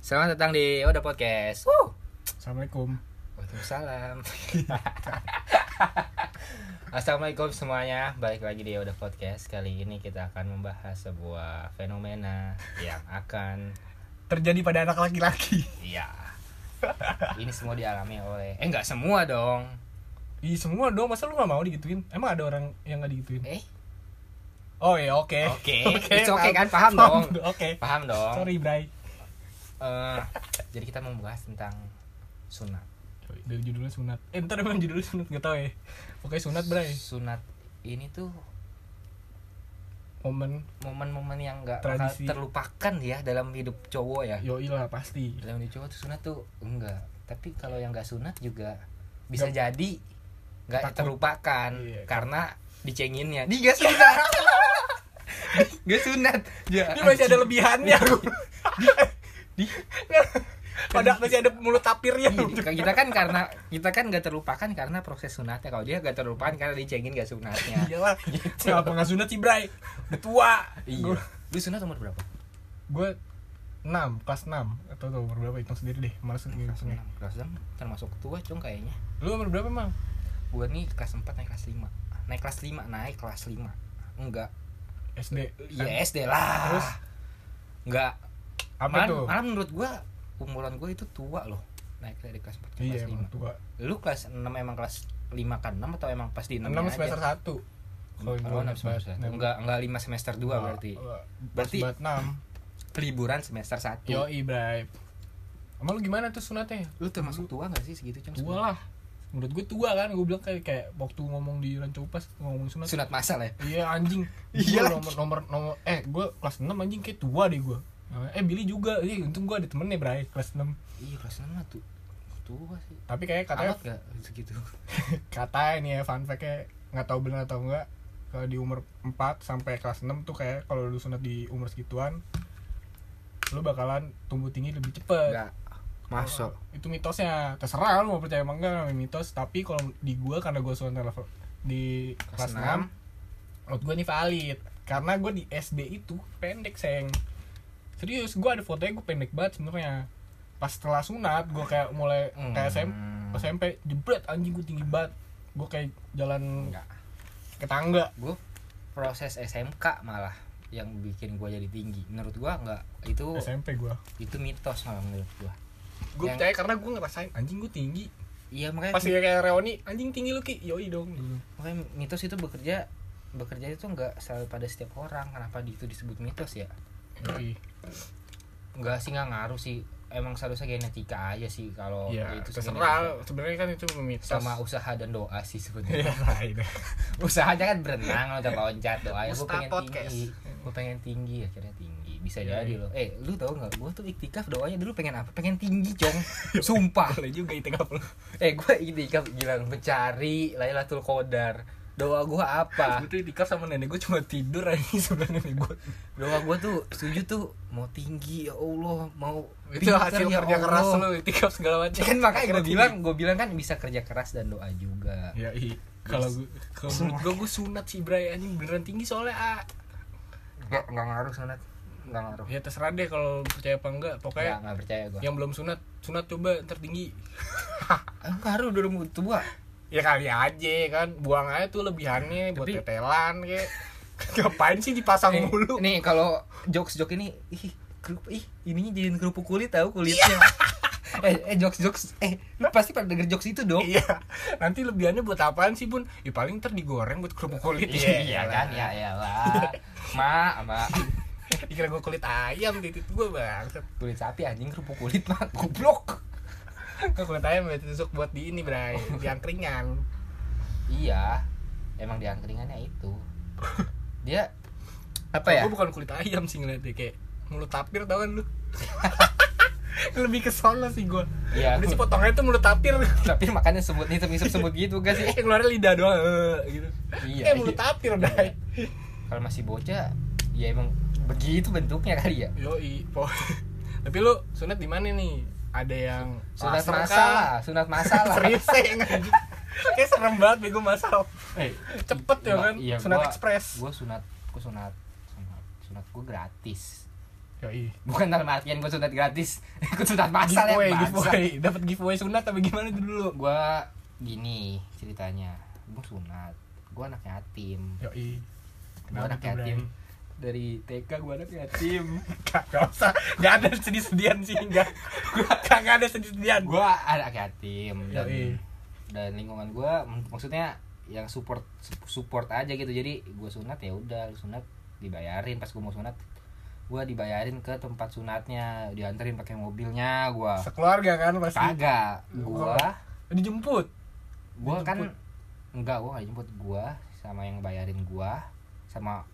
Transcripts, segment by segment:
Selamat datang di Oda Podcast. Wuh. Assalamualaikum. Waalaikumsalam. Assalamualaikum semuanya. Balik lagi di Oda Podcast. Kali ini kita akan membahas sebuah fenomena yang akan Terjadi pada anak laki-laki. iya. Ini semua dialami oleh eh enggak semua dong. Ih semua dong, masa lu gak mau digituin? Emang ada orang yang gak digituin? Eh, Oh ya oke. Oke, it's okay kan? Paham dong. Oke. paham dong. Sorry Bray. Eh, jadi kita membahas tentang sunat. Dari judulnya sunat. Eh ntar emang judulnya sunat gak tau ya. Oke sunat Bray. Sunat ini tuh Momen momen-momen yang nggak terlupakan ya dalam hidup cowok ya. yoi lah pasti. dalam hidup cowok tuh sunat tuh enggak tapi kalau yang nggak sunat juga bisa Nggak- jadi nggak terlupakan Iya. karena dicenginnya di nggak nggak sunat. Ya, Ini masih ada lebihannya. di Pada masih ada mulut tapirnya. Iya, kita kan karena kita kan nggak terlupakan karena proses sunatnya. Kalau dia nggak terlupakan karena dicengin nggak sunatnya. Iyalah. Gitu. Kenapa gak sunat sih Bray? Udah tua. iya. Lu sunat umur berapa? Gue 6, kelas 6 Atau tau umur berapa hitung sendiri deh. Males kelas ngitungnya enam kelas enam. Termasuk tua cong kayaknya. Lu umur berapa emang? gua nih kelas 4 naik kelas 5 naik kelas 5 naik kelas 5 enggak SD Ya SD lah. Terus? Enggak. Apa Malah, tuh? malah menurut gua umuran gua itu tua loh. Naik dari kelas 4 ke Iya kelas emang 5. tua Lu kelas 6 emang kelas 5 kan 6 atau emang pas di 6 6 semester 1 Kalau gua 6 semester 1. Enggak enggak 5 semester 2 berarti. Berarti- Berarti 6 Liburan semester 1. Yo Ibrai Emang lu gimana tuh sunatnya? Lu termasuk tua gak sih segitu Cang? Tua lah Menurut gue tua kan Gue bilang kayak, kayak waktu ngomong di Rancu Pas Ngomong sunat Sunat masal ya? Iya anjing Iya nomor, nomor, nomor Eh gue kelas 6 anjing kayak tua deh gue Eh Billy juga Iya untung gue ada temennya Bray Kelas 6 Iya kelas 6 mah tuh tua sih. Tapi kayak katanya Amat gak segitu? Kata ini ya fun fact-nya Nggak tahu benar atau enggak Kalau di umur 4 sampai kelas 6 tuh kayak Kalau lu sunat di umur segituan Lu bakalan tumbuh tinggi lebih cepet Enggak. Masuk. itu mitosnya. Terserah lu mau percaya apa enggak mitos. Tapi kalau di gua karena gua sunat level di Kelas kelas 6. 6 menurut gua ini valid. Karena gua di SD itu pendek sayang. Serius gua ada fotonya gua pendek banget sebenarnya. Pas setelah sunat gua kayak mulai kayak SM, Hmm. SMP jebret anjing gua tinggi banget. Gua kayak jalan Enggak. ke tangga. Gue proses SMK malah yang bikin gue jadi tinggi. Menurut gue nggak itu SMP gua. itu mitos malah menurut gue Yang- percaya karena gua ngerasain anjing gua tinggi. Iya makanya pas dia kayak Reoni anjing tinggi lu ki. Yoi dong. Dulu makanya mitos itu bekerja bekerja itu nggak selalu pada setiap orang. Kenapa itu disebut mitos ya? Yoi. Nggak sih nggak ngaruh sih. Emang seharusnya genetika aja sih kalau ya itu terserah. sebenarnya kan itu mitos. Sama usaha dan doa sih sebenarnya Iya, usahanya kan berenang loncat loncat doa gue pengen podcast. tinggi. Gue pengen tinggi akhirnya tinggi bisa Iya, jadi iya. loh eh lu tau nggak gue tuh iktikaf doanya dulu pengen apa pengen tinggi cong sumpah Boleh juga itu kapal. eh gue iktikaf bilang mencari Lailatul Qadar doa gue apa Gue tuh itikaf sama nenek gue cuma tidur aja sebelah nenek gue. doa gue tuh setuju tuh mau tinggi ya Allah mau Itu hasil ya kerja keras Allah. lu itikaf segala macam. kan makanya gue bilang gue bilang kan bisa kerja keras dan doa juga. Ya iya. Kalau gue kalau menurut gue gue sunat sih Bray anjing beneran tinggi soalnya ah. nggak nggak ngaruh sunat nggak ngaruh. Ya terserah deh kalau percaya apa enggak. ya Pokoknya nggak percaya gue yang belum sunat sunat coba ntar tinggi. ngaruh udah mau tua Ya kali aja kan. Buang aja tuh lebihannya buat Tapi- tetelan kayak. Ngapain sih dipasang nih, mulu? nih kalau jokes jokes ini ih kerupuk ih ininya jadiin kerupuk kulit tahu kulitnya. Eh eh jokes jokes eh lu pasti pada denger jokes itu dong. Iya, nanti lebihannya buat apaan sih bun? Ya paling ntar digoreng buat kerupuk kulit. Iya kan? Ya iyalah. Ma ma Dikira gue kulit ayam titit gue banget kulit sapi anjing kerupuk kulit mah. Goblok. Gue kulit ayam ya tusuk buat di ini bray. Di angkringan. Iya. Emang di angkringannya itu. Dia apa ya? Gue bukan kulit ayam sih ngeliatnya Kayak mulut tapir tau kan lu? Lebih ke sono sih gue Iya. Udah sih potongnya tuh mulut tapir. Tapi makannya semut nih semut semut gitu gak sih? Yang keluarnya lidah doang eh, gitu. Iya, Eh mulut iya. tapir bray. Kalau masih bocah ya emang begitu bentuknya kali ya Yoi. Tapi lu sunat di mana nih? Ada yang sunat masalah sunat masalah Serius ya. Kayak serem banget bego masal. eh Cepet ya kan? iya, sunat gua- ekspres. gua sunat gua sunat sunat sunat gue gratis Yoi. bukan dalam artian gue sunat gratis ikut sunat masal ya giveaway bangsa. giveaway dapat giveaway sunat tapi gimana tuh dulu gue gini ceritanya gue sunat gue anak yatim Yoi. gue anak Bray? Dari TK gue anak yatim Gak, gak usah. Gak ada sedih-sedihan sih Gak Gak, ada sedih-sedihan. Gue anak yatim dan Yoi. dan lingkungan gue maksudnya yang support support aja gitu. Jadi gue sunat ya udah sunat dibayarin. Pas gue mau sunat gue dibayarin ke tempat sunatnya. Dianterin pakai mobilnya gue Sekeluarga kan pasti? Kagak. Gue Dijemput gue kan Dijemput. enggak gue gak jemput gue sama yang bayarin gue sama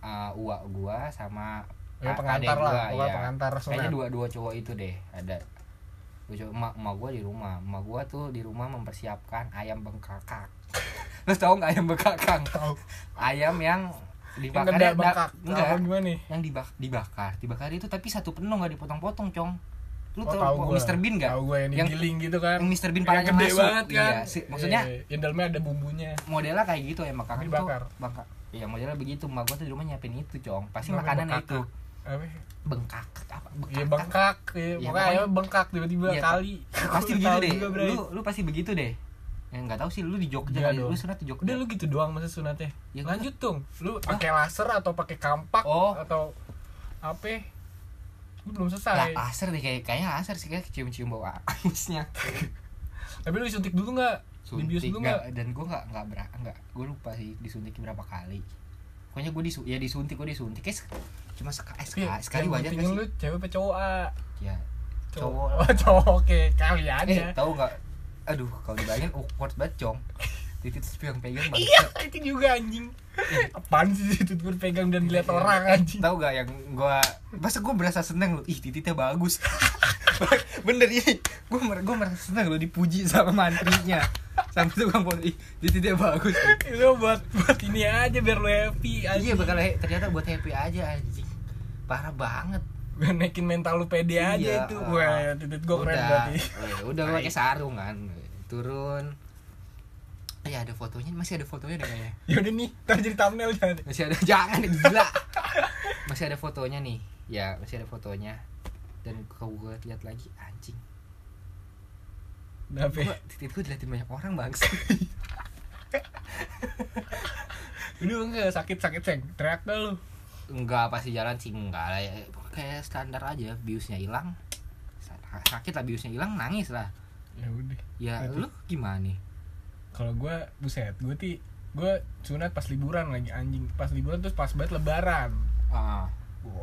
uh, uak gue sama Ya pengantar lah gua, iya. pengantar kayaknya dua dua cowok itu deh ada. Cowok emak emak gue di rumah. Emak gue tuh di rumah mempersiapkan ayam bengkakak lu tau nggak ayam bengkakang Tahu ayam yang Yang dibakar gede bengkak. Enggak. gimana nih? Yang dibak dibakar. Dibakar itu tapi satu penuh nggak dipotong-potong cong. Lu Oh, tau gua. Mr Bean nggak? Tahu gue yang Yang- digiling gitu kan. Yang Mr Bean palanya masuk. banget kan. Iya sih, maksudnya Iya, Yang dalamnya ada bumbunya. Modelnya kayak gitu ya bengkak itu. dibakar. Bengkak iya modelnya begitu. Emak gue tuh di rumah nyiapin itu cong. Pasti Namanya makanan bengkak. itu. Apa bengkak apa? Bengkak Iya, Pokoknya pokoknya- ayamnya bengkak Tiba-tiba Iya, kali. pasti Gua begitu deh. juga, lu lu pasti begitu deh. Ya nggak tahu sih lu di Jogja kali. dong. lu sunat di Jogja. Udah lu gitu doang masa sunatnya. Ya, gua- Lanjut dong. Lu pakai laser atau pakai kampak Oh. Atau Apa? Lu belum lah selesai aser deh. Kayak kayaknya aser sih. Kayak cium-cium bau anusnya Tapi lu disuntik dulu gak? Suntik dulu gak? dan gue nggak nggak ber nggak. Gue lupa sih disuntik berapa kali. Pokoknya gue disu ya disuntik gue disuntik. Kayak cuma sekali eh, sekali, sekali wajar Yang gak sih? lu cewek apa cowok ya Cowok. cowok. Oh cowok oke Kali aja. Eh tahu nggak? Aduh kalau dibayangin awkward banget cong. Titik terus pegang pegang banget Iya itu juga anjing. Apaan sih itu gue pegang dan dilihat orang anjing? tahu gak yang gua masa gue berasa seneng loh? Ih titiknya bagus bener ini gue mer gue merasa seneng loh dipuji sama mantrinya. Sampai tukang foto ih titiknya bagus. Itu buat buat ini aja biar lu happy iya anjing bakal ternyata buat happy aja anjing. Parah banget. Biar naikin mental lu pede aja Iya, itu. ah. Wah titik gue keren udah. berarti. Eh, udah gue pakai sarung kan. Turun. Ya ada fotonya. Masih ada fotonya deh kayaknya. Yaudah nih Ntar jadi thumbnail jangan masih ada jangan gila. Masih ada fotonya nih. Ya masih ada fotonya dan kalau gue lihat lagi anjing. Udah apa ya? Gua, titik gue diliatin banyak orang bang. Udah enggak. Sakit-sakit seng. Teriak dah lu. Enggak pasti jalan sih enggak lah. Ya. kayak standar aja biusnya hilang. Sa- sakit lah biusnya hilang nangis lah. Ya udah. Ya Berarti- lu gimana nih? Kalau gue Buset Gue ti Gue sunat pas liburan lagi anjing. Pas liburan terus pas banget lebaran. Ah.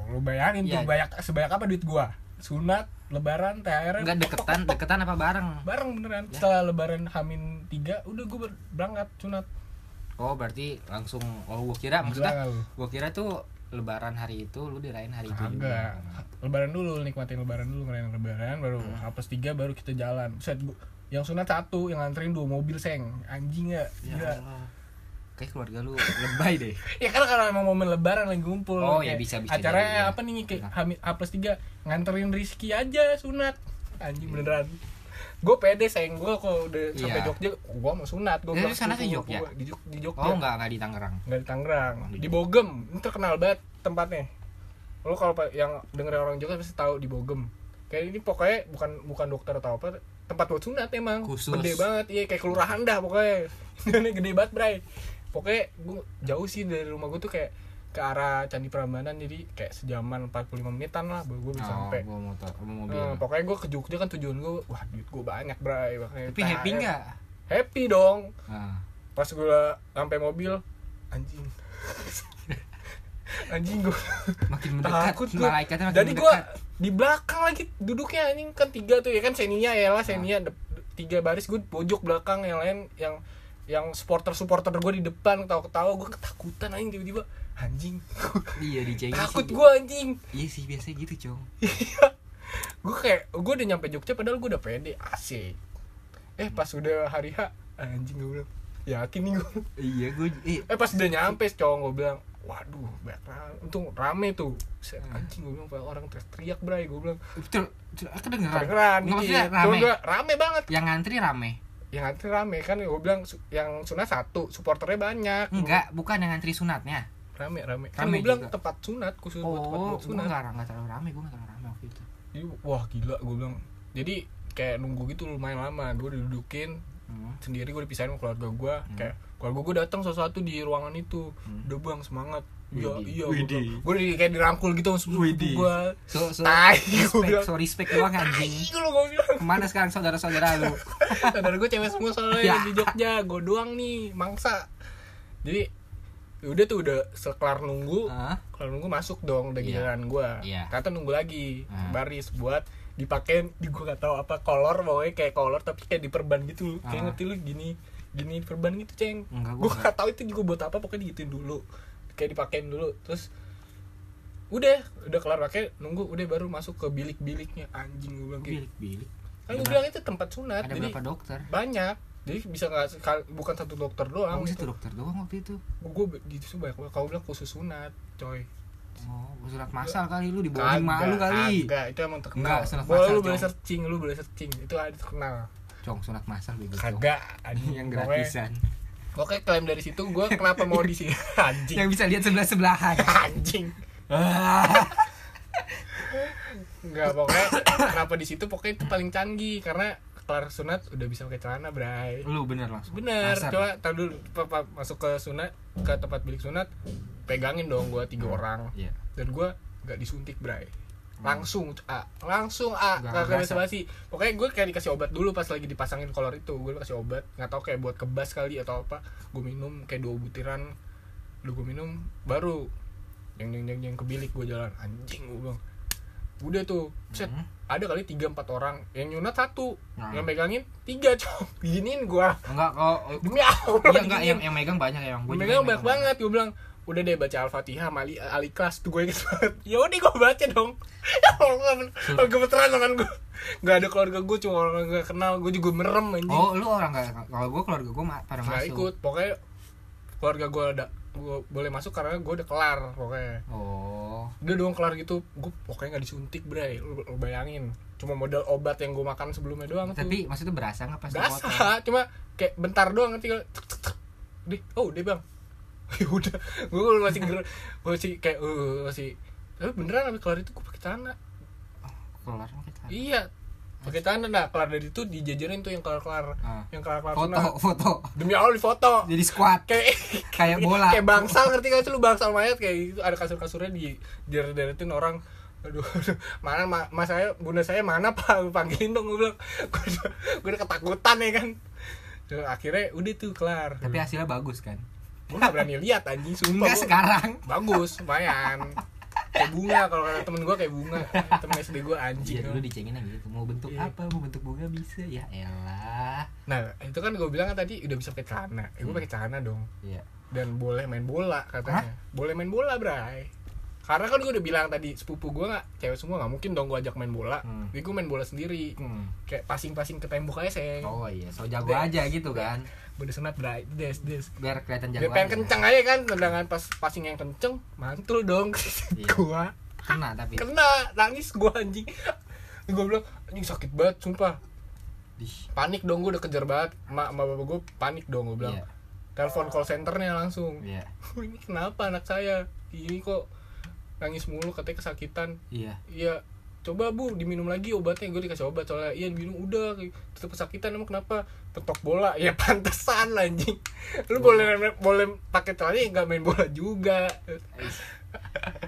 Lu bayangin Iya. tuh banyak sebanyak apa duit gua sunat lebaran THR enggak deketan deketan apa bareng bareng beneran Ya. setelah lebaran hamin tiga udah gua ber- berangkat sunat oh berarti langsung oh gua kira maksudnya gua kira tuh lebaran hari itu lu dirayain hari itu Kagak. juga lebaran dulu nikmatin lebaran dulu ngerayain lebaran baru Hmm. H plus tiga baru kita jalan set yang sunat satu yang nganterin dua mobil seng anjing ya ya. Allah. Kayak keluarga lu lebay deh. Ya kan kalau emang momen lebaran lagi ngumpul. Oh, ya bisa- bisa acaranya ya. apa nih kayak Nah. H plus tiga nganterin Rizky aja sunat. Anjing beneran. Gue pede sayang gue kalau udah sampai Iya. Jogja. Gue mau sunat gue Jadi lu sana ke Jogja? di, Jog- di Jogja. Oh enggak enggak di Tangerang. Nggak di Tangerang. Oh, di di Bogem. Ini terkenal banget tempatnya. Lo kalau yang dengerin orang Jogja pasti tahu di Bogem. Kayak ini pokoknya bukan bukan dokter atau apa tempat buat sunat emang. Khusus. gede banget. Iya kayak kelurahan dah pokoknya. Ini gede banget bray pokoknya gue jauh sih dari rumah gue tuh kayak ke arah Candi Prambanan jadi kayak sejaman 45 menitan lah baru gue bisa oh, sampai. gua motor gua mobil. Nah, pokoknya gue ke Jogja kan tujuan gue wah duit gue banyak bray. Makanya tapi happy THR. enggak happy dong. Nah. pas gue sampai mobil anjing. Anjing gue makin mendekat takut gue malaikatnya makin jadi gue di belakang lagi duduknya anjing. Kan tiga tuh ya kan seninya ya lah senia. Dep- tiga baris gue pojok belakang yang lain yang yang supporter supporter gue di depan ketawa ketawa gue ketakutan anjing tiba-tiba anjing. Iya di takut gue anjing. Iya sih biasanya gitu cong. Gue kayak gue udah nyampe Jogja padahal gue udah pede asik eh pas udah hari H anjing gue bilang yakin nih gue iya gue eh, eh pas udah nyampe cowok gue bilang waduh banyak untung rame tuh. Set, Hmm. anjing gue bilang orang teriak-teriak bray gue bilang. Betul betul, kedengeran. Kedengeran maksudnya Cuma rame. gua, rame banget. Yang ngantri rame yang antri rame kan gue bilang yang sunat satu supporternya banyak. Enggak bukan yang ngantri sunatnya. Rame rame. Kan Rame gue bilang juga. tempat sunat khusus buat tempat oh buat gue sunat. nggak nggak terlalu rame gue nggak terlalu rame waktu itu. Jadi, wah gila gue bilang. Jadi kayak nunggu gitu lumayan lama gue didudukin. Hmm. sendiri gue dipisahin sama keluarga gue Hmm. kayak keluarga gue datang sesuatu di ruangan itu. Hmm. udah bang semangat iya iya Widih. gue di, kayak dirangkul gitu sama sepupu Widih. gue so so Tai, gua respect so respect doang anjing Ih, lu gue bilang ke mana sekarang saudara-saudara lu saudara gue cewek semua soalnya Ya. di Jogja gue doang nih mangsa jadi udah tuh udah sekelar nunggu Hah? kalau nunggu masuk dong udah Iya. giliran gue Iya. ternyata nunggu lagi Ah. baris buat dipakein di gue gak tahu apa kolor pokoknya kayak kolor tapi kayak diperban gitu kayak ngerti lu gini gini perban gitu ceng Enggak, gue gua gak tahu itu juga buat apa pokoknya digituin dulu kayak dipakein dulu terus udah udah kelar pakai nunggu udah baru masuk ke bilik-biliknya. Anjing gue bilang gitu. Bilik-bilik? Kan gue bilang itu tempat sunat ada jadi berapa dokter? banyak. Jadi bisa nggak bukan satu dokter doang oh itu gitu dokter doang waktu itu? Gue di situ banyak banget. Kau bilang khusus sunat coy. Oh surat masal kali lu di bawah malu kali. kagak. Itu emang terkenal. Enggak, sunat boleh masal, lu boleh searching lu boleh searching. Itu ada terkenal. Cong sunat masal bego cong. kagak anjing. yang gratisan pokoknya klaim dari situ gue kenapa mau di sini? Anjing. Yang bisa lihat sebelah sebelahan anjing. Enggak pokoknya kenapa di situ pokoknya itu paling canggih. Karena kelar sunat udah bisa pakai celana bray. Lu bener langsung. Bener. Kasar. coba tahu dulu papa masuk ke sunat ke tempat bilik sunat pegangin dong gua tiga orang. Iya. dan gua nggak disuntik bray langsung a. Langsung a. Nggak ada basa-basi pokoknya gue kayak dikasih obat dulu pas lagi dipasangin kolor itu. Gue dikasih obat. Nggak tahu kayak buat kebas kali atau apa. Gue minum kayak dua butiran. Lu gue minum baru yang yang yang, yang ke bilik gue jalan. Anjing gue bilang. Udah tuh set. Hmm. ada kali tiga empat orang. Yang nyunat satu. Nah. yang pegangin tiga cok giniin gua. Enggak kok demi allah. Iya enggak yang yang megang banyak ya gue megang banyak banget. Gue bilang udah deh baca al-fatihah sama ali, ali kelas tuh gue inget banget. Ya udah gue baca dong. Ya allah Suruh. gemeteran tangan gue nggak ada keluarga gue cuma orang gak kenal. Gue juga merem anjing. Oh lu orang enggak kalau gua keluarga gua ma- pada nggak masuk. ikut. Pokoknya keluarga gue ada gue boleh masuk karena gue udah kelar pokoknya. Oh. Udah dong kelar gitu. Gue pokoknya nggak disuntik bray lu, lu bayangin. Cuma modal obat yang gue makan sebelumnya doang tuh. Tapi maksudnya berasa nggak pas berasa. cuma kayak bentar doang nanti deh oh deh bang ya udah gue masih ger masih kayak uh, masih tapi beneran abis kelar itu gue pakai celana. Keluar pakai celana. iya pakai celana. Nah kelar dari itu dijajarin tuh yang kelar kelar Ah. yang kelar kelar foto foto. Demi allah di foto jadi squad kayak kayak bola. kayak bangsal ngerti gak sih lu? Bangsal mayat kayak gitu. Ada kasur kasurnya di deretin orang. Aduh, aduh mana ma mas saya bunda saya mana pak? Panggilin dong gue bilang. Gue udah, gue udah ketakutan ya kan. Akhirnya udah tuh kelar. Tapi hasilnya bagus kan gue gak berani lihat anjing sumpah enggak sekarang. Bagus lumayan. Kayak bunga kalau kata temen gue kayak bunga. Temen SD gue anjing. Iya dulu dicenginnya gitu. Mau bentuk Iya. apa? Mau bentuk bunga bisa? Ya elah. Nah itu kan gue bilang kan tadi udah bisa pakai celana. Eh, gue Hmm. pakai celana dong. Iya. Dan boleh main bola katanya. Boleh main bola bray. Karena kan gue udah bilang tadi sepupu gue nggak cewek semua nggak mungkin dong gue ajak main bola. Hmm. jadi gue main bola sendiri. Hmm. kayak passing-passing ke tembok aja seng. Oh iya. So jago aja gitu kan udah senat bray. Des des. Biar kelihatan jago dia pengen kenceng aja kan tendangan pas passing yang kenceng mantul dong. Iya. gua. Kena tapi. Kena nangis gua anjing. Gue bilang anjing sakit banget sumpah. Dih. panik dong gue udah kejar banget. Mak sama bapak gue panik dong gue bilang. Iya. Telepon call centernya langsung. Iya. Ini kenapa anak saya? Ini kok nangis mulu katanya kesakitan. Iya. Iya coba bu diminum lagi obatnya. Gue dikasih obat soalnya iya minum udah. Tetap kesakitan emang kenapa? Petok bola. Ya pantesan anjing. Lu boleh boleh pakai celana ya nggak main bola juga.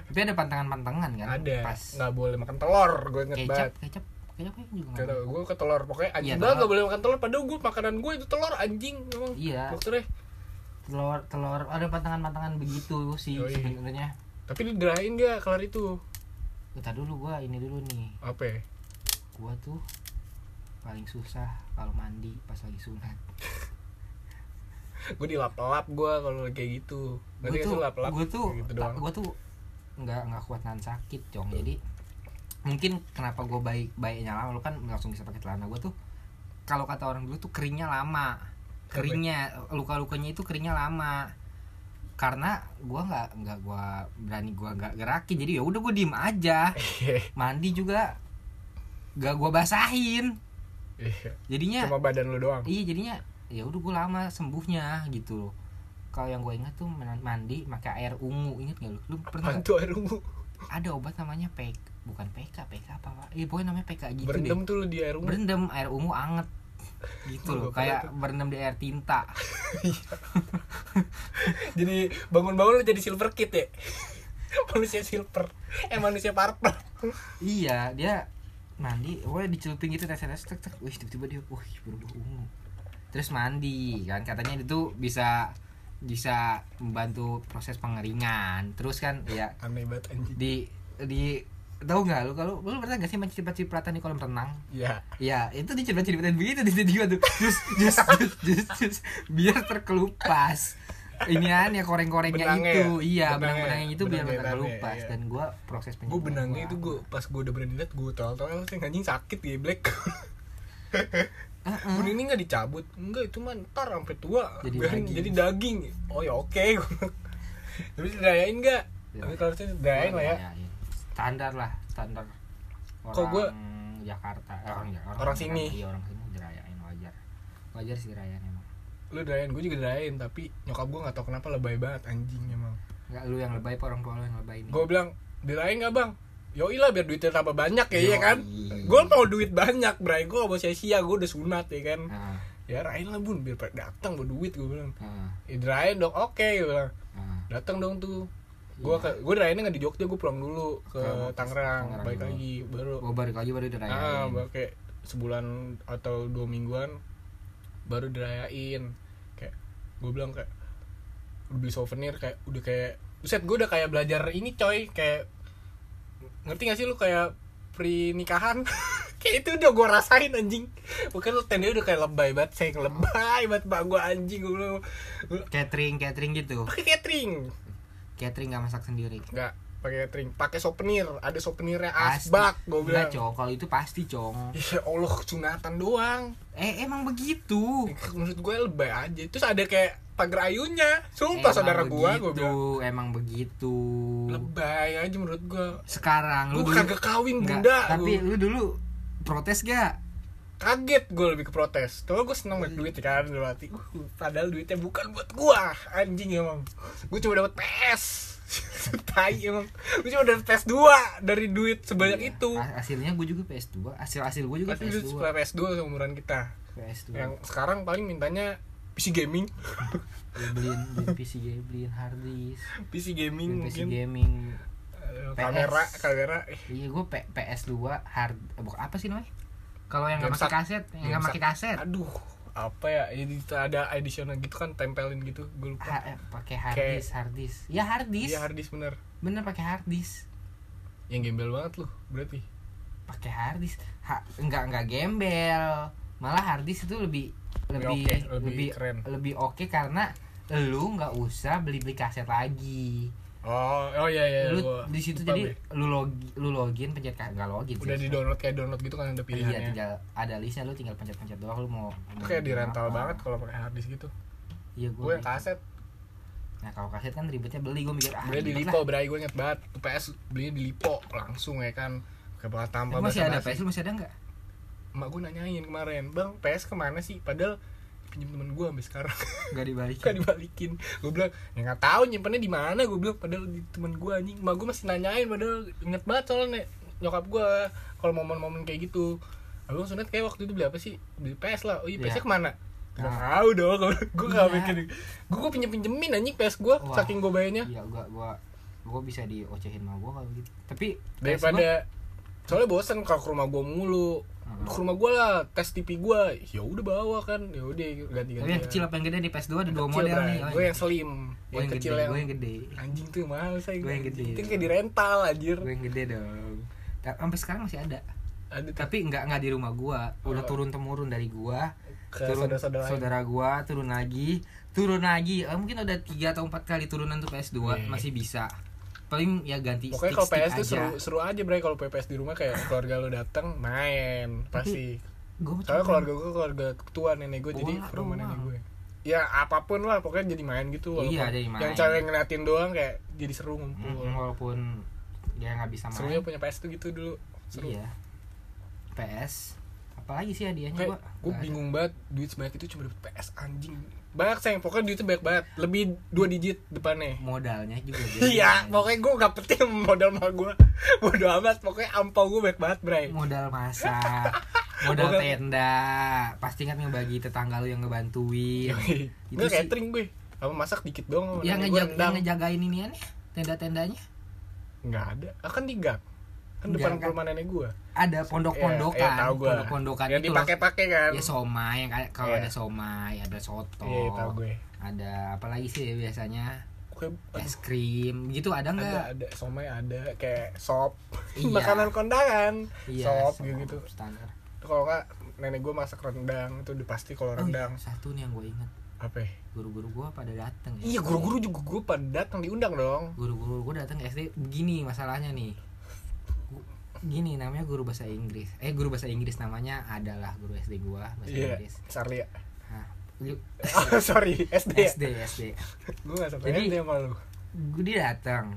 Tapi ada pantangan-pantangan kan? Ada. Pas nggak boleh makan telur gue inget Kecap banget. Kecap Kecapnya juga nggak tau, gue ke telur. Pokoknya anjing Iya, banget telur. gak boleh makan telur. Padahal gue makanan gue itu telur anjing. Emang Iya. dokternya Telur Telur. Ada pantangan-pantangan begitu sih sebenarnya. Tapi diderahin gak kelar itu Kita dulu gua ini dulu nih. Apa? Gua tuh paling susah kalau mandi pas lagi sunat. Gue dilap-lap gue kalau kayak gitu. Gue tuh lap-lap gue tuh gitu tak- doang. gue tuh nggak nggak kuat nahan sakit cong jadi mungkin kenapa gue baik baiknya lama lu kan langsung bisa pakai celana. Gue tuh kalau kata orang dulu tuh keringnya lama. Keringnya luka lukanya itu keringnya lama karena gue nggak nggak gue berani gue nggak gerakin. Jadi ya udah gue diem aja. Mandi juga gak gue basahin. Iya. jadinya cuma badan lu doang. Iya jadinya ya udah gue lama sembuhnya gitu loh. Kalau yang gue ingat tuh mandi pakai air ungu. Inget gak lu? Lu pernah nggak? Bantu air ungu. ada obat namanya PK bukan PK PK apa pak? Iya pokoknya namanya PK gitu Berendam deh tuh lu di air ungu. berendam air ungu anget gitu Oh, loh kayak tuh. berendam di air tinta jadi bangun-bangun lu jadi silver kid ya. manusia silver. Eh manusia purple. iya dia mandi pokoknya dicelupin gitu tes tes tek tek wih tiba-tiba dia wih berubah ungu terus mandi kan katanya itu bisa bisa membantu proses pengeringan terus kan ya Aneh banget anjing. di di tahu nggak lu kalau lu pernah gak sih main cipat-cipatan di kolam renang Ya. ya itu dicipat-cipatin begitu di tiba tuh jus jus jus jus jus biar terkelupas inian ya koreng-korengnya Benangnya itu ya? iya Benangnya. benang-benangnya itu biar terkelupas iya. dan gua proses penyembuhan benangnya gua itu gue pas gue udah berani liat gue tol-tol sih anjing sakit geblek. Heeh. Bun ini nggak dicabut, enggak itu mah ntar sampai tua Jadi biarin daging. jadi daging. Oh ya oke. Tapi dirayain nggak? Ya. Tapi kalau saya dirayain lah ya. Dirayain. Standar lah standar orang Kok gua- Jakarta eh, orang Jakarta Orang sini. iya orang sini dirayain wajar wajar sih dirayain emang Lu dirayain, gue juga dirayain tapi nyokap gue nggak tahu kenapa lebay banget anjing emang. nggak lu yang lebay apa orang tua lu yang lebay nih Gue bilang dirayain nggak bang? Yoi lah biar duitnya tambah banyak ya, iya kan? Yoi. Gue mau duit banyak, bray. Gue gak mau sia-sia, gue udah sunat ya kan? Heeh, Ya rayain lah bun, biar datang buat duit gue bilang. heeh, Ya dirayain dong, oke gue bilang. heeh. Datang dong tuh. Gue ke, gue dirayainnya nggak di Jogja, gue pulang dulu ke Tangerang, balik dulu. lagi baru. gua balik lagi baru dirayain Ah, baru kayak sebulan atau dua mingguan baru dirayain. Kayak gue bilang kayak udah beli souvenir kayak udah kayak Buset gue udah kayak belajar ini coy kayak ngerti gak sih lu kayak pre nikahan kayak itu udah gue rasain anjing bukan lu tenda udah kayak lebay banget saya lebay banget mbak gue anjing gue catering catering gitu pakai catering catering nggak masak sendiri. Nggak pakai catering. Pakai souvenir. Ada souvenirnya asbak gue bilang. Cong. Kalau itu pasti cong. Ya Allah sunatan doang. Eh emang begitu? Menurut gue lebay aja. Terus ada kayak pagar ayunya. Sumpah Emang saudara gue gue bilang. Emang begitu. Lebay aja menurut gue sekarang lu dulu kagak kawin Nggak, bunda. tapi lu dulu protes gak kaget gue lebih ke protes. Tuh gue seneng banget duit kan dalam hati. Uh, padahal duitnya bukan buat gue anjing emang. Gue cuma dapat PS tai emang. Gue cuma dapat PS 2 dari duit sebanyak Iya. itu. Ha- hasilnya gue juga PS2 hasil hasil gue juga tapi itu PS2 PS 2 seumuran kita. PS2 yang sekarang paling mintanya PC gaming. Ya, beliin beliin PC game beliin hard disk. PC gaming PC mungkin. gaming. Eh, PS. kamera kamera. Eh, iya gue P- PS2 hard eh, bukan apa sih namanya kalau yang nggak pakai kaset yang nggak pakai kaset. Aduh apa ya ini ada additional gitu kan tempelin gitu gue lupa. Ha- eh, pakai hard Kayak- disk hard disk. Ya hard disk. Iya harddisk bener. Bener pakai hard disk. Yang gembel banget lu berarti. Pakai hard disk. Ha, enggak enggak gembel. Malah hard disk itu lebih lebih Lebih oke, lebih lebih keren. lebih oke karena lu nggak usah beli beli kaset lagi oh oh iya iya lu gua di situ jadi Be. lu login lu login pencet ka- nggak login udah di download kayak download gitu kan ada iya pilihannya. tinggal ada listnya lu tinggal pencet pencet doang lu mau itu kayak di rental apa. banget kalau pakai harddisk gitu. Iya gue gue yang kaset. Nah kalau kaset kan ribetnya beli gue mikir ah beli di lipo bray gue inget banget. Tuh PS belinya di lipo langsung ya kan. Kayak tanpa Emang masih ada. PS lu masih ada nggak? Emak gue nanyain kemarin bang PS ke mana sih? Padahal pinjam temen gue sampai sekarang. Nggak dibalik kan dibalikin. Gue bilang ya nggak tahu nyimpannya di mana? Gue bilang padahal di temen gue anjing. Emak gue masih nanyain padahal inget banget soalnya nyokap gue kalau momen-momen kayak gitu. Abang sunat kayak waktu itu beli apa sih? Beli PS lah. Oh iya PS nya Iya. ke mana? Gak Nah. tahu dong gue gak Iya. mikir. Gue gue pinjem pinjemin anjing PS gue saking gue bayarnya. Iya gua gua gua bisa diocehin sama gua kalau gitu. Tapi gua- daripada soalnya bosan kalau ke rumah gue mulu. Ke rumah gue lah tes TV gue ya udah bawa kan ya udah ganti ganti yang kecil apa yang gede di PS2 ada dua model nih. Oh, gue yang slim gue yang kecil gede yang gue yang gede. anjing tuh mahal saya Gua yang gede. itu kayak di rental anjir. Gue yang gede dong. Sampai sekarang masih ada. Ada tapi nggak nggak di rumah gua. Udah Oh. turun temurun dari gua. Ke turun lain. saudara gua turun lagi. Turun lagi. Eh, mungkin udah tiga atau empat kali turunan tuh PS2 Iya. masih bisa paling ya ganti Pokoknya kalau PS tuh seru seru aja bre kalau PS di rumah kayak keluarga lo datang main pasti. Soalnya cuma- keluarga gue keluarga ketua nenek gue jadi ke rumah nenek gue. Ya apa pun lah pokoknya jadi main gitu walaupun Iya, jadi main. Yang cewek ngeliatin doang kayak jadi seru ngumpul. Mm, walaupun dia nggak bisa main Serunya punya PS tuh gitu dulu. Seru. iya PS apalagi sih hadiahnya gue ada. bingung banget duit sebanyak itu cuma dapet PS anjing banyak sayang pokoknya duitnya banyak banget. Lebih dua digit depannya. Modalnya juga Iya, pokoknya gue gak penting modal mah gue Bodo amat, pokoknya ampau gue banyak banget, Bray. Modal masak modal tenda pasti kan ngebagi tetangga lu yang ngebantuin. Itu Gue catering gue Apa masak dikit doang yang, nenek ngejag, gua yang ngejagain ini aneh tenda-tendanya? Nggak ada, ah, kan di gang Kan depan kan. rumah nenek gue ada pondok-pondokan tahu gua. pondok-pondokan Yang dipakai-pakai kan. Ya somai yang kayak kalau Iya. ada somai ada soto Iya, tahu gue. ada apa lagi sih biasanya? Aduh, es krim gitu ada ada, nggak? ada, somai ada, kayak sop. Iya. Makanan kondangan. Iya Sop sop, gitu standar. Kalau nggak, nenek gue masak rendang Itu udah pasti kalau oh, rendang. Iya, satu nih yang gue inget Apa? Guru-guru gue pada dateng ya. Iya, guru-guru juga gue pada datang diundang dong. Guru-guru gue datang SD begini masalahnya nih gini namanya guru bahasa Inggris. Eh guru bahasa Inggris namanya adalah guru SD gua bahasa Iya, Inggris. Charlie. Ya Hah, lu- Oh, sorry, SD ya? SD SD Gue gak sampai Jadi- SD sama lu. dia datang.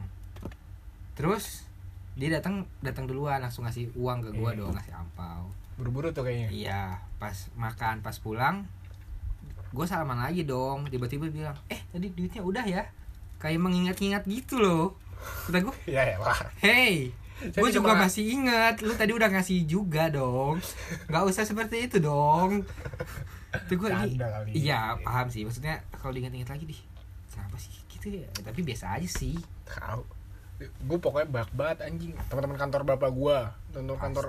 Terus dia datang datang duluan langsung ngasih uang ke gua Iya. dong ngasih ampau. Buru-buru tuh kayaknya. Iya pas makan pas pulang gue salaman lagi dong. Tiba-tiba bilang eh tadi duitnya udah ya? Kayak mengingat-ingat gitu loh kata gue ya lah Hey, gue juga cuma- masih ingat. Lu tadi udah ngasih juga dong. Gak usah seperti itu dong. Itu gue ini. Kali. Iya paham sih. Maksudnya kalau diingat-ingat lagi dih. Kenapa sih gitu ya? Tapi biasa aja sih. Tahu Gue pokoknya bak banget anjing Teman-teman kantor bapak gue Teman-teman kantor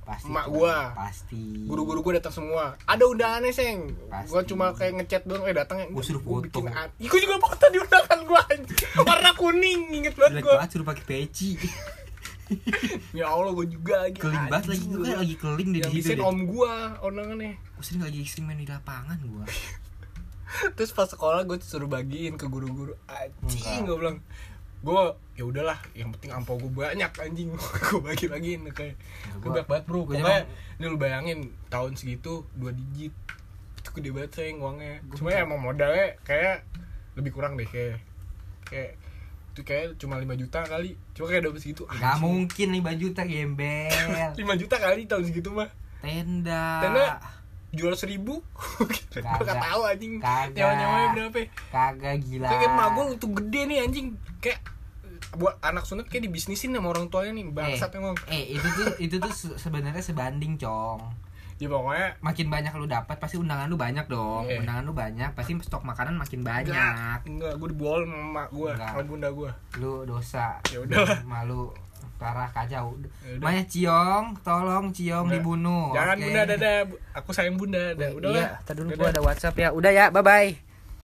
Pasti. emak Cong. gua. Pasti. Guru-guru gue datang semua Ada undangannya seng Pasti. Gue cuma kayak ngechat doang Eh datang Gua suruh Gua foto. bikin Gue juga foto di undangan gue anjing Warna kuning Inget banget gue banget suruh pakai peci. Ya Allah gue juga lagi. Keling banget lagi gue kan lagi keling di bikin deh. om gue undangannya Gua sering lagi main di lapangan gue. terus pas sekolah gue suruh bagiin ke guru-guru. Anjing gue bilang gue ya udahlah yang penting ampau gue banyak anjing. Gue bagi-bagiin kayak gue banyak banget bro. pokoknya ini lu bayangin tahun segitu dua digit. Itu gede banget sayang uangnya. Cuma emang modalnya kayak lebih kurang deh kayak kayak itu kayak cuma 5 juta kali cuma kayak dapet segitu Gak mungkin 5 juta gembel. 5 juta kali tahun segitu mah Tenda. Tenda. jual seribu gue Kagak. gak tau anjing Kagak. nyawa-nyawanya berapa Kagak gila. Kayak emak gue tuh gede nih anjing Kayak buat anak sunat kayak dibisnisin sama orang tuanya nih bangsat emang Eh itu tuh itu tuh se- sebenarnya sebanding cong. Ya pokoknya Makin banyak lu dapat pasti undangan lu banyak dong. Iya. Undangan lu banyak pasti stok makanan makin banyak. enggak enggak gue dibual sama emak gue sama bunda gue Lu dosa. Ya udahlah. Malu parah kacau. Ya udah. Maya Ciong, tolong Ciong Udah. dibunuh. jangan Oke. bunda dadah aku sayang bunda dah udah Iya, dulu Dadah. gua ada WhatsApp ya. Udah ya, bye bye.